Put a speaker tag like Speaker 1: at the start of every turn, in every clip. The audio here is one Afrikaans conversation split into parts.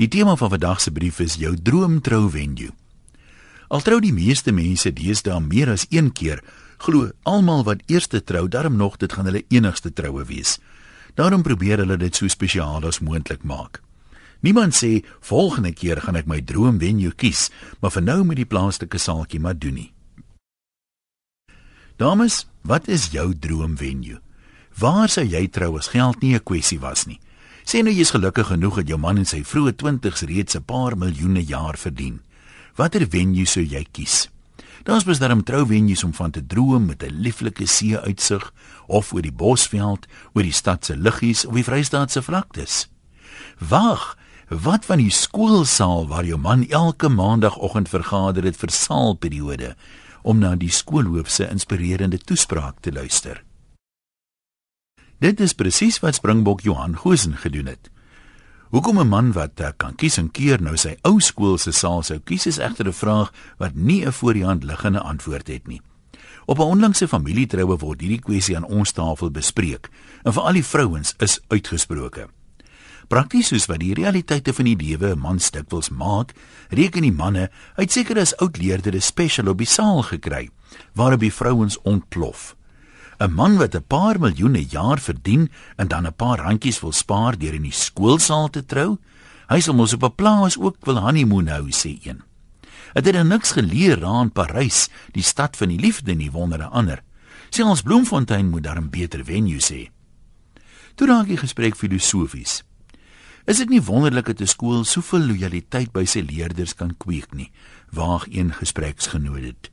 Speaker 1: Die tema van vandag se brief is jou droomtrou venue. Al trou die meeste mense deesdae meer as een keer, glo almal wat eerste trou darm nog dit gaan hulle enigste troue wees. Daarom probeer hulle dit so spesiaal as moontlik maak. Niemand sê volgende keer gaan ek my droom venue kies, maar vir nou moet die plaaslike saaltjie maar doen nie. Dames, wat is jou droom venue? Waar sou jy trou as geld nie 'n kwessie was nie? Sê nou jy's gelukkig genoeg dat jou man in sy vroeë 20's reeds 'n paar miljoene jaar verdien. Watter venue sou jy kies? Daar's beslis 'n trouvenues om van te droom met 'n lieflike see-uitsig of oor die bosveld, oor die stad se liggies of die Vrystaatse vlaktes. Wag, wat van die skoolsaal waar jou man elke maandagooggend vergader het vir saalperiode om na die skoolhoof se inspirerende toespraak te luister? Dit is presies wat Springbok Johan Gosen gedoen het. Hoekom 'n man wat uh, kan kies en keer nou sy ou skool se saal sou kies is egter 'n vraag wat nie 'n voor die hand liggende antwoord het nie. Op 'n onlangse familietroue word hierdie kwessie aan ons tafel bespreek en vir al die vrouens is uitgesproke. Prakties soos wat die realiteite van die lewe 'n man stikwels maak, reken die manne uit seker as oud leerders spesiaal op die saal gekry waarop die vrouens ontplof. 'n man wat 'n paar miljoene jaar verdien en dan 'n paar randjies wil spaar deur in die skoolsaal te trou, hy sal mos op 'n plaas ook wil honeymoon hou, sê een. Het hy dan niks geleer daar in Parys, die stad van die liefde nie wondere ander. Sê ons Bloemfontein moet daar 'n beter venue sê. Toe raak die gesprek filosofies. Is dit nie wonderlik dat 'n skool soveel lojaliteit by sy leerders kan kweek nie? Waag een gespreksgenoot dit.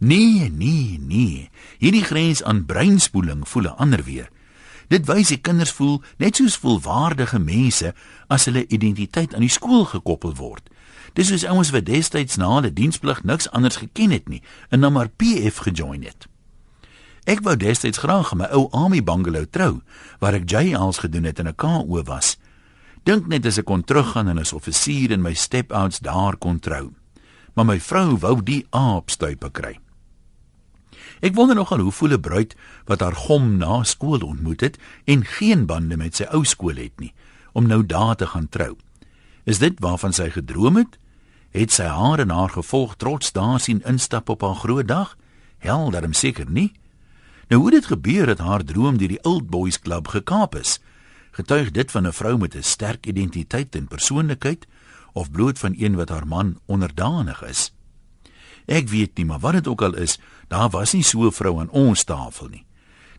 Speaker 1: Nee, nee, nee. Hierdie grens aan breinspoeling voel 'n ander weer. Dit wys die kinders voel net soos volwaardige mense as hulle identiteit aan die skool gekoppel word. Dis soos ouens wat destyds na hulle diensplig niks anders geken het nie en nou maar PF gejoin het. Ek wou destyds graag my ou army bungalow trou waar ek JL's gedoen het en 'n KO was. Dink net as ek kon teruggaan en as offisier in my step-outs daar kon trou. Maar my vrou wou die aapstuipe kry. Ek wonder nogal hoe voel 'n bruid wat haar gom na skool ontmoet het en geen bande met sy ou skool het nie om nou daar te gaan trou. Is dit waarvan sy gedroom het? Het sy haar en haar gevolg trots daar sien instap op haar groot dag? Hel, daarom seker nie. Nou hoe dit gebeur dat haar droom deur die Old Boys Club gekaap is? Getuig dit van 'n vrou met 'n sterk identiteit en persoonlikheid of bloot van een wat haar man onderdanig is? Ek weet nie, maar wat dit ook al is, daar was nie so 'n vrou aan ons tafel nie.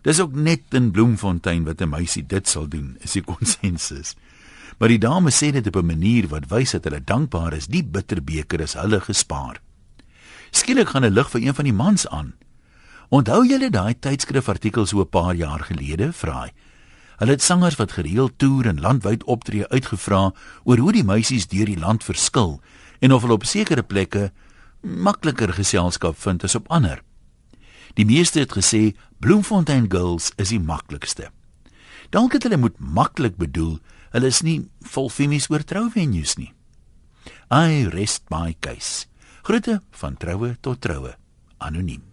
Speaker 1: Dis ook net in Bloemfontein wat 'n meisie dit sal doen, is die konsensus. Maar die dame sê dit op 'n manier wat wys dat hulle dankbaar is die bitterbeker is hulle gespaar. Skielik gaan 'n lig vir een van die mans aan. Onthou julle daai tydskrifartikel so 'n paar jaar gelede, vra hy. Hulle het sangers wat gereeld toer en landwyd optree uitgevra oor hoe die meisies deur die land verskil en of hulle op sekere plekke makliker geselskap vind as op ander. Die meeste het gesê Bloemfontein Girls is die maklikste. Dalk het hulle moet maklik bedoel, hulle is nie vol femies oor trouvenues nie. I rest my case. Groete van troue tot troue. Anoniem.